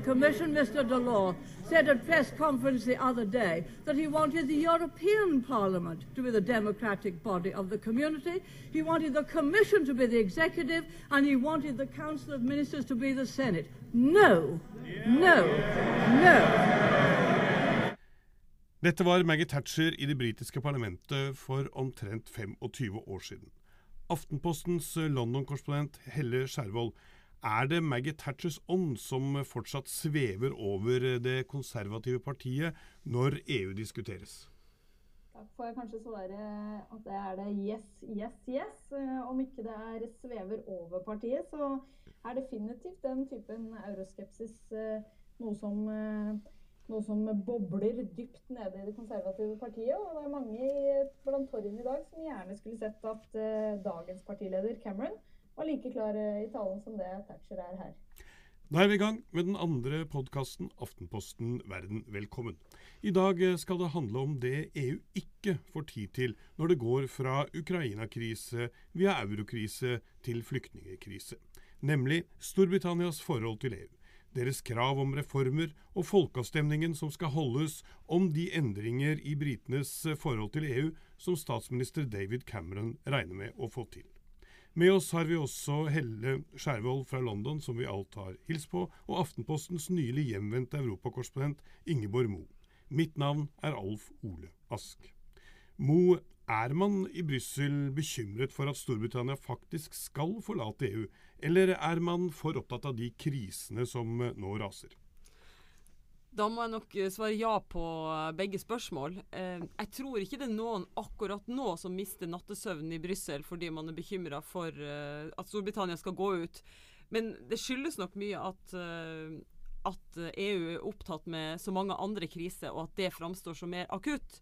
Commission, Mr. Delors, said at press conference the other day that he wanted the European Parliament to be the democratic body of the community, he wanted the Commission to be the executive, and he wanted the Council of Ministers to be the Senate. No, no, no. Dette var Maggie Thatcher i det britiske parlamentet for omtrent 25 år siden. Aftenpostens London-korrespondent Helle Skjervold er det Maggie Thatchers ånd som fortsatt svever over det konservative partiet når EU diskuteres? Da får jeg kanskje svare at det er det yes, yes, yes. Om ikke det er svever over partiet, så er definitivt den typen euroskepsis noe som, noe som bobler dypt nede i det konservative partiet. Og det er mange blant torgene i dag som gjerne skulle sett at dagens partileder Cameron var like klar i talen som det Thatcher er her. Da er vi i gang med den andre podkasten Aftenposten Verden velkommen. I dag skal det handle om det EU ikke får tid til når det går fra Ukraina-krise via eurokrise til flyktningekrise. Nemlig Storbritannias forhold til EU. Deres krav om reformer og folkeavstemningen som skal holdes om de endringer i britenes forhold til EU som statsminister David Cameron regner med å få til. Med oss har vi også Helle Skjervold fra London, som vi alt har hilst på, og Aftenpostens nylig hjemvendte europakorrespondent Ingeborg Mo. Mitt navn er Alf Ole Ask. Mo, er man i Brussel bekymret for at Storbritannia faktisk skal forlate EU, eller er man for opptatt av de krisene som nå raser? Da må jeg nok svare ja på begge spørsmål. Jeg tror ikke det er noen akkurat nå som mister nattesøvnen i Brussel fordi man er bekymra for at Storbritannia skal gå ut. Men det skyldes nok mye at, at EU er opptatt med så mange andre kriser, og at det framstår som mer akutt.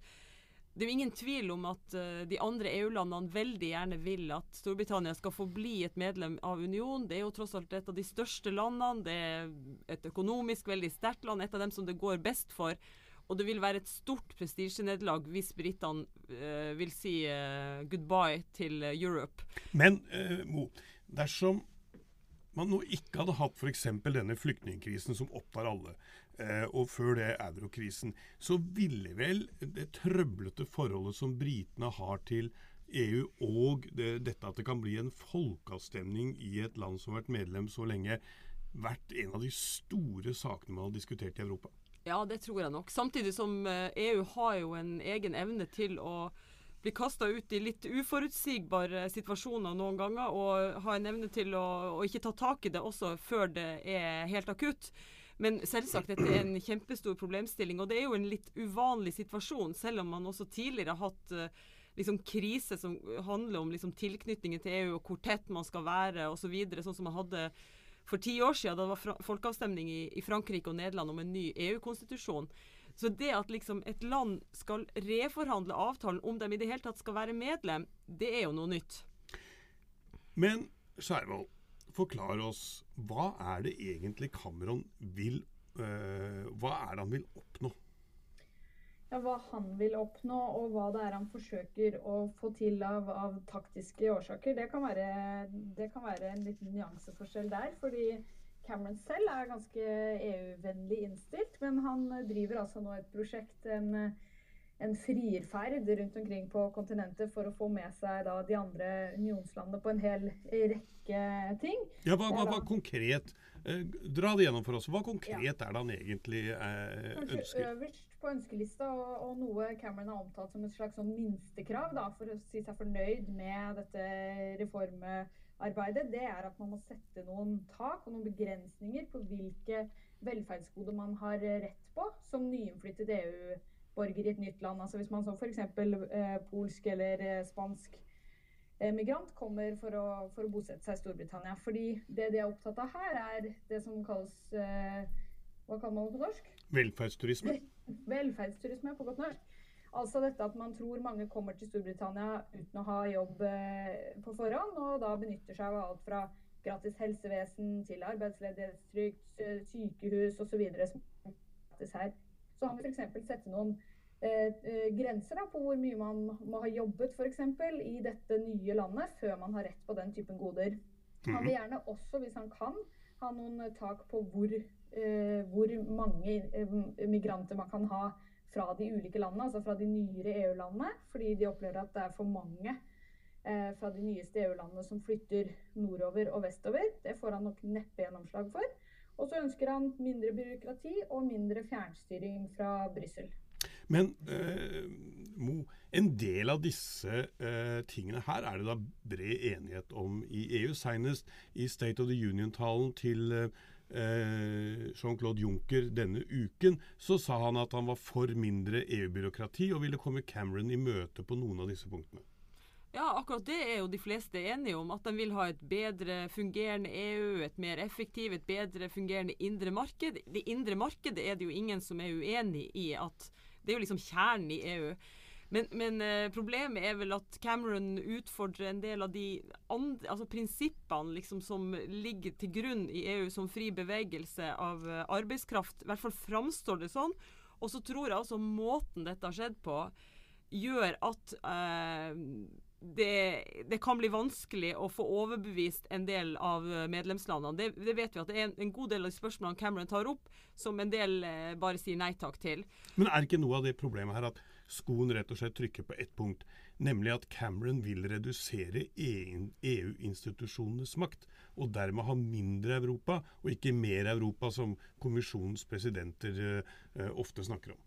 Det er jo ingen tvil om at uh, de andre EU-landene veldig gjerne vil at Storbritannia skal forbli et medlem av unionen. Det er jo tross alt et av de største landene. Det er et økonomisk veldig sterkt land, et av dem som det går best for. Og det vil være et stort prestisjenederlag hvis britene uh, vil si uh, goodbye til Europe. Men Mo, dersom man nå ikke hadde hatt f.eks. denne flyktningkrisen som opptar alle, og før det eurokrisen, så ville vel det trøblete forholdet som britene har til EU, og det, dette at det kan bli en folkeavstemning i et land som har vært medlem så lenge, vært en av de store sakene man har diskutert i Europa? Ja, det tror jeg nok. Samtidig som EU har jo en egen evne til å bli kasta ut i litt uforutsigbare situasjoner noen ganger, og ha en evne til å, å ikke ta tak i det også før det er helt akutt. Men selvsagt, dette er en kjempestor problemstilling, og det er jo en litt uvanlig situasjon, selv om man også tidligere har hatt uh, liksom krise som handler om liksom tilknytningen til EU og hvor tett man skal være osv., så videre, sånn som man hadde for ti år siden, da det var folkeavstemning i, i Frankrike og Nederland om en ny EU-konstitusjon. Så det at liksom et land skal reforhandle avtalen om de i det hele tatt skal være medlem, det er jo noe nytt. Men Skjervold, forklar oss, hva er det egentlig Cameron vil øh, Hva er det han vil oppnå? ja, hva han vil oppnå, og hva det er han forsøker å få til av, av taktiske årsaker, det kan, være, det kan være en liten nyanseforskjell der. fordi Cameron selv er ganske EU-vennlig innstilt, men han driver altså nå et prosjekt, en, en frierferd rundt omkring på kontinentet for å få med seg da, de andre unionslandene på en hel rekke ting. Ja, hva, hva, hva konkret eh, Dra det gjennom for oss. Hva konkret ja. er det han egentlig eh, Kanskje ønsker? Øverst på ønskelista, og, og, noe Cameron har omtalt som et slags sånn minstekrav da, for å si seg fornøyd med dette reformarbeidet, det er at man må sette noen tak og noen begrensninger på hvilke velferdsgoder man har rett på som nyinnflyttet EU-borger i et nytt land. Altså Hvis man som f.eks. Eh, polsk eller eh, spansk eh, migrant kommer for å, for å, bosette seg i Storbritannia. Fordi det de er opptatt av her, er det som kalles eh, Hva kaller man det på norsk? Velferdsturisme. Velferdsturisme på godt norsk. Altså dette at man tror mange kommer til Storbritannia uten å ha jobb eh, på forhånd, og da benytter seg av alt fra gratis helsevesen til arbeidsledighetstrygd, eh, sykehus osv. Så, Så han vil f.eks. sette noen eh, eh, grenser da, på hvor mye man må ha jobbet for eksempel, i dette nye landet før man har rett på den typen goder. Han vil mhm. gjerne også, hvis han kan, ha noen tak på hvor Eh, hvor mange eh, migranter man kan ha fra de ulike landene, altså fra de nyere EU-landene, fordi de opplever at det er for mange eh, fra de nyeste EU-landene som flytter nordover og vestover. Det får han nok neppe gjennomslag for. Og så ønsker han mindre byråkrati og mindre fjernstyring fra Brussel. Men eh, Mo, en del av disse eh, tingene her er det da bred enighet om i EU. Senest i State of the Union-talen til eh, Jean-Claude Juncker denne uken, så sa han at han var for mindre EU-byråkrati og ville komme Cameron i møte på noen av disse punktene. Ja, akkurat det er jo de fleste enige om. At de vil ha et bedre fungerende EU, et mer effektivt, et bedre fungerende indre marked. Det indre markedet er det jo ingen som er uenig i at Det er jo liksom kjernen i EU. Men, men uh, problemet er vel at Cameron utfordrer en del av de andre, altså prinsippene liksom, som ligger til grunn i EU som fri bevegelse av uh, arbeidskraft. I hvert fall framstår det sånn. Og så tror jeg altså måten dette har skjedd på, gjør at uh, det, det, kan bli vanskelig å få overbevist en del av medlemslandene. Det, det, vet vi at det er en, en, god del av de spørsmålene Cameron tar opp, som en del eh, bare sier nei takk til. Men er ikke noe av det problemet her at skoen rett og slett trykker på ett punkt, nemlig at Cameron vil redusere EU-institusjonenes makt, og dermed ha mindre Europa, og ikke mer Europa, som kommisjonens presidenter eh, ofte snakker om.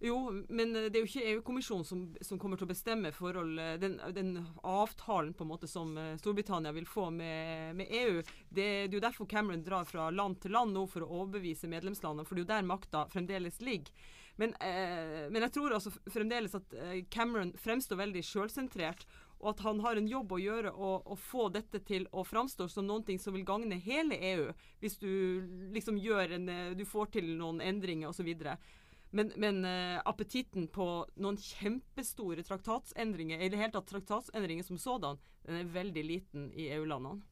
Jo, men det er jo ikke EU-kommisjonen som, som, kommer til å bestemme forhold, den, den, avtalen på en måte som eh, Storbritannia vil få med, med EU. Det, det, er jo derfor Cameron drar fra land til land nå for å overbevise medlemslandene, for det er jo der makta fremdeles ligger. Men, eh, men, jeg tror altså fremdeles at eh, Cameron fremstår veldig sjølsentrert, og at han har en jobb å gjøre å få dette til å framstå som noe som vil gagne hele EU, hvis du liksom gjør en eh, Du får til noen endringer osv. Men, men uh, appetitten på noen kjempestore traktatsendringer, i det hele tatt traktatsendringer som sådan, den er veldig liten i EU-landene.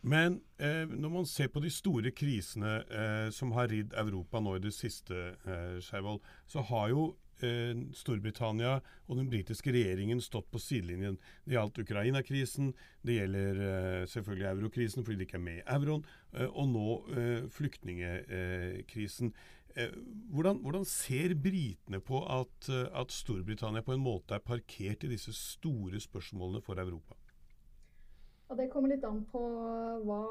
Men eh, når man ser på de store krisene eh, som har ridd Europa nå i det siste, eh, Skjervold, så har jo eh, Storbritannia og den britiske regjeringen stått på sidelinjen. Det gjaldt Ukraina-krisen, det gjelder eh, selvfølgelig eurokrisen fordi de ikke er med i euroen, og nå flyktningekrisen. Hvordan, hvordan, ser britene på at, at Storbritannia på en måte er parkert i disse store spørsmålene for Europa? Ja, Det kommer litt an på hva,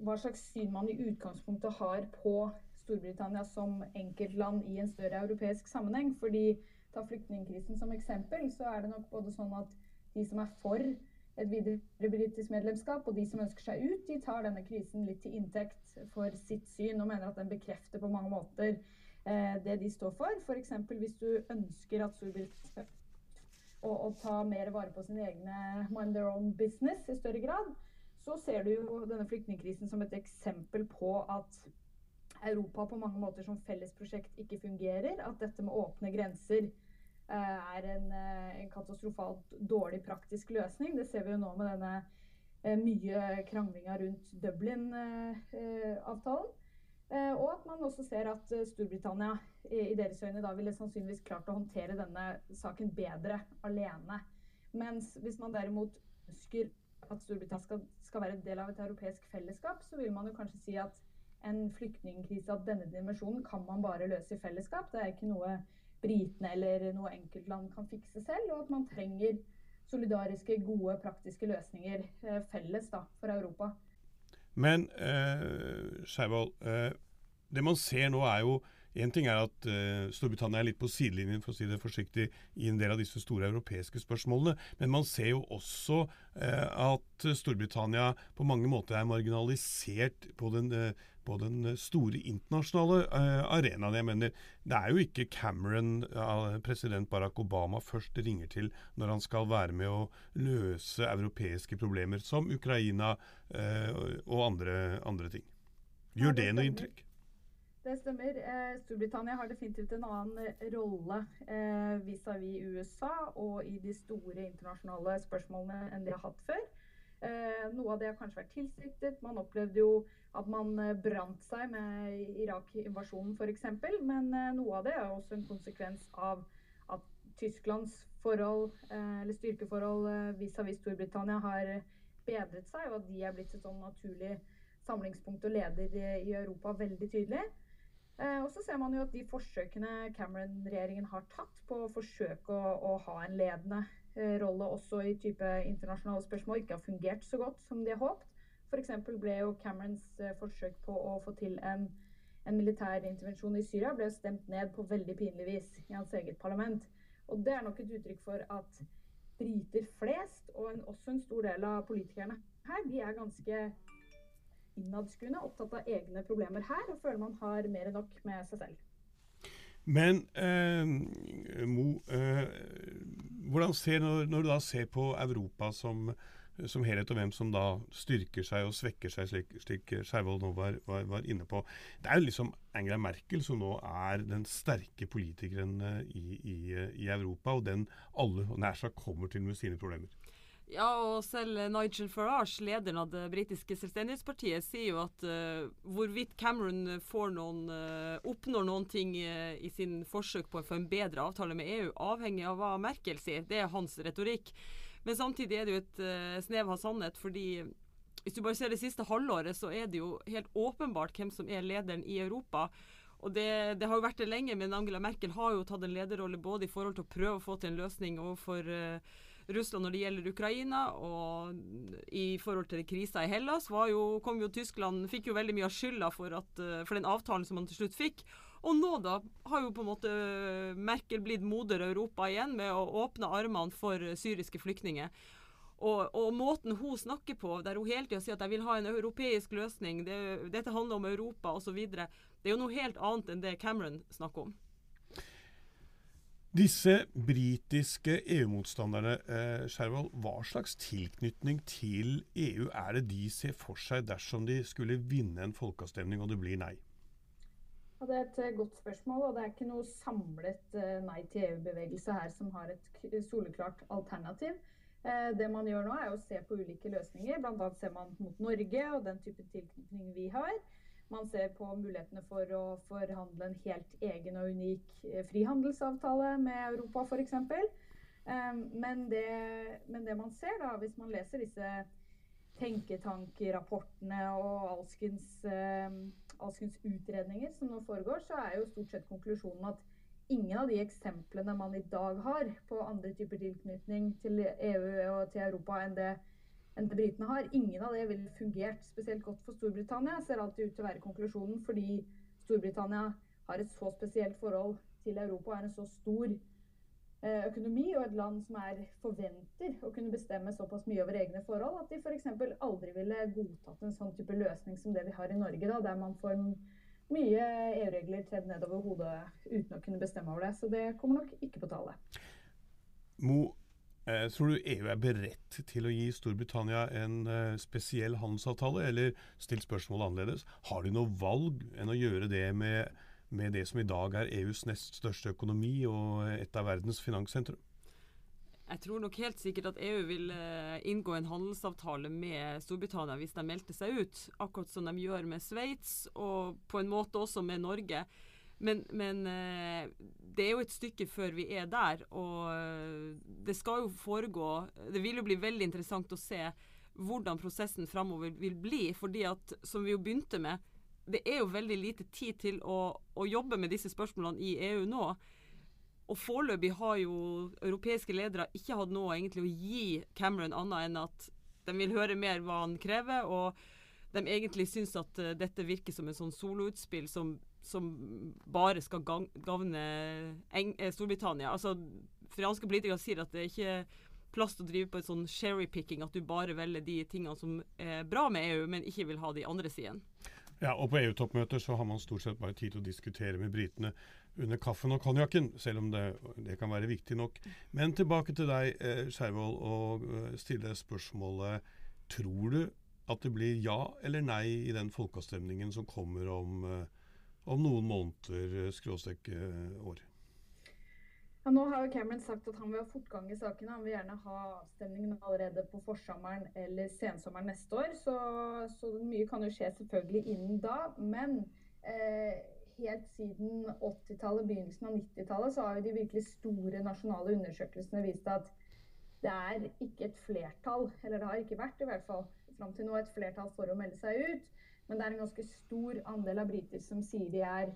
hva, slags syn man i utgangspunktet har på Storbritannia som enkeltland i en større europeisk sammenheng. Fordi Ta flyktningkrisen som eksempel, så er det nok både sånn at de som er for et videre britisk medlemskap, og de som ønsker seg ut, de tar denne krisen litt til inntekt for sitt syn og mener at den bekrefter på mange måter eh, det de står for. F.eks. hvis du ønsker at Storbritannia og ta mer vare på sine egne mind their own business i større grad, så ser du jo denne flyktningkrisen som et eksempel på at Europa på mange måter som fellesprosjekt ikke fungerer. At dette med åpne grenser er en, eh, en, katastrofalt dårlig praktisk løsning. Det ser vi jo nå med denne eh, mye kranglinga rundt Dublin-avtalen. Eh, og at man også ser at eh, Storbritannia i deres øyne da ville sannsynligvis klart å håndtere denne saken bedre alene. Mens hvis man derimot ønsker at Storbritannia skal, skal være del av et europeisk fellesskap, så vil man jo kanskje si at en flyktningkrise av denne dimensjonen kan man bare løse i fellesskap. Det er ikke noe britene eller noe enkeltland kan fikse selv. Og at man trenger solidariske, gode, praktiske løsninger eh, felles da, for Europa. Men eh, Skeivold, eh, det man ser nå er jo Én ting er at uh, Storbritannia er litt på sidelinjen for å si det forsiktig, i en del av disse store europeiske spørsmålene. Men man ser jo også uh, at Storbritannia på mange måter er marginalisert på den, uh, på den store internasjonale arenaen. Jeg mener, Det er jo ikke Cameron president Barack Obama først ringer til når han skal være med å løse europeiske problemer, som Ukraina og andre, andre ting. Gjør det noe inntrykk? Det stemmer. Eh, Storbritannia har definitivt en annen eh, rolle eh, vis-à-vis -vis USA og i de store internasjonale spørsmålene enn de har hatt før. Noe av det har kanskje vært tilsiktet. Man opplevde jo at man brant seg med Irak-invasjonen f.eks. Men noe av det er også en konsekvens av at Tysklands forhold, eller styrkeforhold vis-à-vis -vis Storbritannia har bedret seg, og at de er blitt et sånn naturlig samlingspunkt og leder i Europa veldig tydelig. Eh, og så ser man jo at de forsøkene Cameron-regjeringen har tatt på å forsøke å, å ha en ledende eh, rolle også i type internasjonale spørsmål, ikke har fungert så godt som de har håpet. F.eks. ble jo Camerons eh, forsøk på å få til en, en militær intervensjon i Syria ble stemt ned på veldig pinlig vis i hans eget parlament. Og det er nok et uttrykk for at briter flest, og en, også en stor del av politikerne her, de er ganske innadskuende, opptatt av egne problemer her, og føler man har mer enn nok med seg selv. Men eh, Mo, eh, hvordan ser når, når, du da ser på Europa som, som, helhet, og hvem som da styrker seg og svekker seg, slik, slik Skjervold nå var, var, var, inne på. Det er jo liksom Angela Merkel som nå er den sterke politikeren eh, i, i, i Europa, og den alle nær sagt kommer til med sine problemer. Ja, og selv Nigel Farage, lederen av det britiske selvstendighetspartiet, sier jo at uh, hvorvidt Cameron noen, uh, oppnår noen ting uh, i sin forsøk på å få en bedre avtale med EU, avhengig av hva Merkel sier. Det er hans retorikk. Men samtidig er det jo et snev av sannhet, fordi hvis du bare ser det siste halvåret, så er det jo helt åpenbart hvem som er lederen i Europa. Og det, det, har jo vært det lenge, men Angela Merkel har jo tatt en lederrolle både i forhold til å prøve å få til en løsning overfor uh, Russland når det gjelder Ukraina, og i forhold til krisa i Hellas, jo, kom jo Tyskland fikk jo veldig mye av skylda for, at, eh, for den avtalen som man til slutt fikk. Og nå da har jo på en måte Merkel blitt moder Europa igjen med å åpne armene for syriske flyktninger. Og, og, måten hun snakker på, der hun hele tida sier at jeg vil ha en europeisk løsning, det, dette handler om Europa osv., det er jo noe helt annet enn det Cameron snakker om. Disse britiske EU-motstanderne, eh, Skjervold, hva slags tilknytning til EU er det de ser for seg dersom de skulle vinne en folkeavstemning og det blir nei? Ja, det er et eh, godt spørsmål, og det er ikke noe samlet eh, nei til EU-bevegelse her som har et soleklart alternativ. Eh, det man gjør nå, er å se på ulike løsninger. Bl.a. ser man mot Norge og den type tilknytning vi har. Man ser på mulighetene for å forhandle en helt egen og unik eh, frihandelsavtale med Europa f.eks. Ehm, men, men det man ser, da, hvis man leser disse tenketankrapportene og alskens, ehm, alskens utredninger som nå foregår, så er jo stort sett konklusjonen at ingen av de eksemplene man i dag har på andre typer tilknytning til EU og til Europa enn det enn det britene har. Ingen av det ville fungert spesielt godt for Storbritannia, ser alltid ut til å være konklusjonen, fordi Storbritannia har et så spesielt forhold til Europa og er en så stor eh, økonomi og et land som er forventer å kunne bestemme såpass mye over egne forhold at de f.eks. aldri ville godtatt en sånn type løsning som det vi har i Norge, da, der man får mye EU-regler tredd nedover hodet uten å kunne bestemme over det. Så det kommer nok ikke på tale. Mo, Eh, tror du EU er beredt til å gi Storbritannia en eh, spesiell handelsavtale, eller still spørsmålet annerledes, har de noe valg enn å gjøre det med, med det som i dag er EUs nest største økonomi og et av verdens finanssentrum? Jeg tror nok helt sikkert at EU vil eh, inngå en handelsavtale med Storbritannia hvis de meldte seg ut, akkurat som de gjør med Sveits, og på en måte også med Norge. Men, men eh, det er jo et stykke før vi er der, og eh, det skal jo foregå Det vil jo bli veldig interessant å se hvordan prosessen framover vil bli. fordi at, som vi jo begynte med, det er jo veldig lite tid til å, å jobbe med disse spørsmålene i EU nå. Og foreløpig har jo europeiske ledere ikke hatt noe egentlig å gi Cameron annet enn at de vil høre mer hva han krever, og de egentlig syns at uh, dette virker som en sånn soloutspill som, som bare skal gagne eh, Storbritannia. Altså, Franske politikere sier at det er ikke plass til å drive på en sånn sherry-picking, at du bare velger de tingene som er bra med EU, men ikke vil ha de andre sidene. Ja, og på EU-toppmøter så har man stort sett bare tid til å diskutere med britene under kaffen og konjakken, selv om det, det, kan være viktig nok. Men tilbake til deg, eh, Skjervold, og eh, stille spørsmålet Tror du at det blir ja eller nei i den folkeavstemningen som kommer om, om noen måneder, skråstekke, skråstrek eh, år? Ja, nå har jo Cameron sagt at han vil ha fortgang i sakene. Han vil gjerne ha avstemningen allerede på forsommeren eller sensommeren neste år. Så, så mye kan jo skje selvfølgelig innen da. Men eh, helt siden 80-tallet, begynnelsen av 90-tallet, så har jo de virkelig store nasjonale undersøkelsene vist at det er ikke et flertall, eller det har ikke vært i hvert fall fram til nå et flertall for å melde seg ut. Men det er en ganske stor andel av briter som sier de er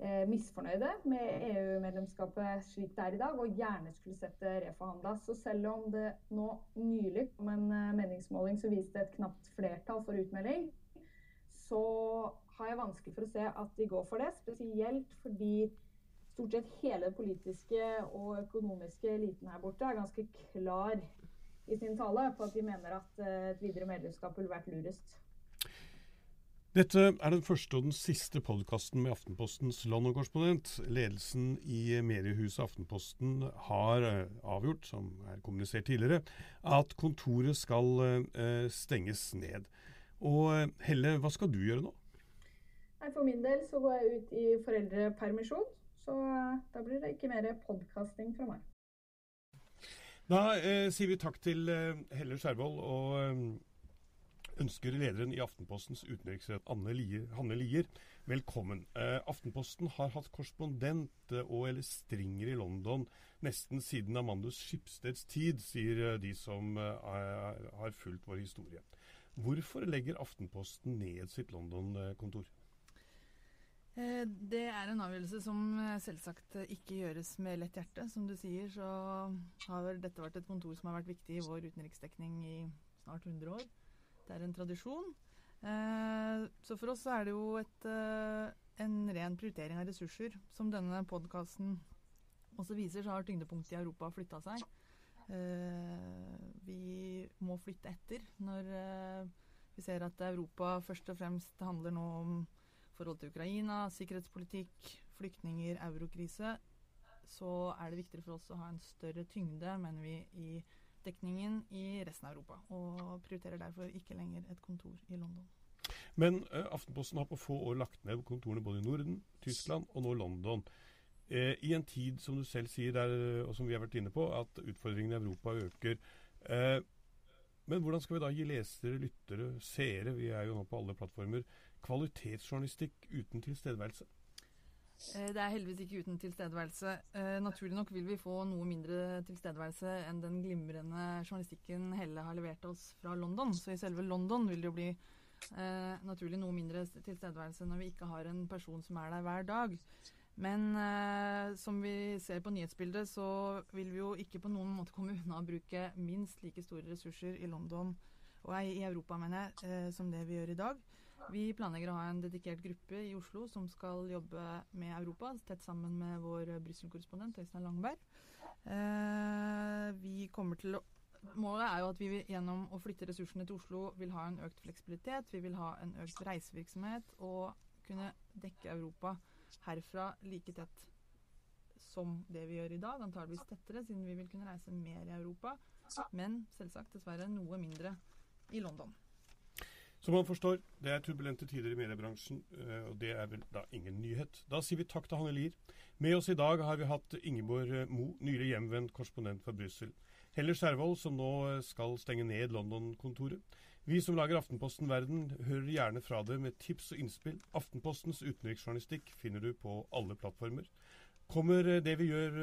eh, misfornøyde med EU-medlemskapet slik det er i dag, og gjerne skulle sett det reforhandla. Så selv om det nå nylig kom en eh, meningsmåling som viste et knapt flertall for utmelding, så har jeg vanskelig for å se at de går for det. Spesielt fordi stort sett hele den politiske og økonomiske eliten her borte er ganske klar i sin tale på at de mener at eh, et videre medlemskap ville vært lurest. Dette er den første og den siste podkasten med Aftenpostens London-korrespondent. Ledelsen i mediehuset Aftenposten har eh, avgjort, som er kommunisert tidligere, at kontoret skal uh, stenges ned. Og uh, Helle, hva skal du gjøre nå? For min del så går jeg ut i foreldrepermisjon. Så da blir det ikke mer podkasting fra meg. Da sier vi takk til Helle Skjervold og ønsker lederen i Aftenpostens utenriksrett, Hanne Lier, velkommen. Eh, Aftenposten har hatt korrespondent eh, og eller stringer i London nesten siden Amandus Skipsteds tid, sier eh, de som har fulgt vår historie. Hvorfor legger Aftenposten ned sitt London-kontor? Det er en avgjørelse som selvsagt ikke gjøres med lett hjerte. Som du sier, så har dette vært et kontor som har vært viktig i vår utenriksdekning i snart 100 år. Det er en tradisjon. Eh, så for oss er det jo et, eh, en ren prioritering av ressurser. Som denne podkasten også viser, så har tyngdepunktet i Europa flytta seg. Eh, vi må flytte etter når vi ser at Europa først og fremst handler nå om forhold til Ukraina, sikkerhetspolitikk, flyktninger, eurokrise. Så er det viktigere for oss å ha en større tyngde, mener vi, i dekningen i resten av Europa. Og prioriterer derfor ikke lenger et kontor i London. Men uh, Aftenposten har på få år lagt ned kontorene både i Norden, Tyskland og nå London. Uh, I en tid, som du selv sier, der, og som vi har vært inne på, at utfordringene i Europa øker. Uh, men hvordan skal vi da gi lesere, lyttere, seere, vi er jo nå på alle plattformer, kvalitetsjournalistikk uten tilstedeværelse? Eh, det er heldigvis ikke uten tilstedeværelse. Eh, naturlig nok vil vi få noe mindre tilstedeværelse enn den glimrende journalistikken Helle har levert oss fra London. Så i selve London vil det jo bli eh, naturlig noe mindre tilstedeværelse når vi ikke har en person som er der hver dag. Men eh, som vi ser på nyhetsbildet, så vil vi jo ikke på noen måte komme unna å bruke minst like store ressurser i London, og i Europa, mener jeg, som det vi gjør i dag. Vi planlegger å ha en dedikert gruppe i Oslo som skal jobbe med Europa, tett sammen med vår Brussel-korrespondent Øystein Langberg. Eh, vi kommer til å Målet er jo at vi gjennom å flytte ressursene til Oslo vil ha en økt fleksibilitet. Vi vil ha en økt reisevirksomhet og kunne dekke Europa herfra like tett som det vi gjør i dag. Antageligvis tettere, siden vi vil kunne reise mer i Europa. Men selvsagt dessverre noe mindre i London. Som man forstår, det er turbulente tider i mediebransjen, eh, og det er vel da ingen nyhet. Da sier vi takk til Hanne Lier. Med oss i dag har vi hatt Ingeborg eh, Mo, nylig hjemvendt korrespondent fra Brussel. Heller Skjervold, som nå skal stenge ned London-kontoret. Vi som lager Aftenposten Verden, hører gjerne fra deg med tips og innspill. Aftenpostens utenriksjournalistikk finner du på alle plattformer. Kommer det vi gjør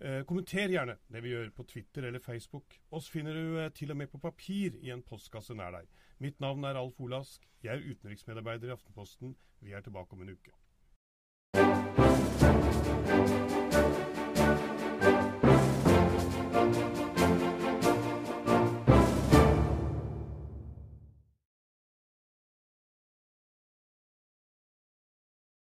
Eh, kommenter gjerne det vi gjør på Twitter eller Facebook. Oss finner du eh, til og med på papir i en postkasse nær deg. Mitt navn er Alf Olask. Jeg er utenriksmedarbeider i Aftenposten. Vi er tilbake om en uke.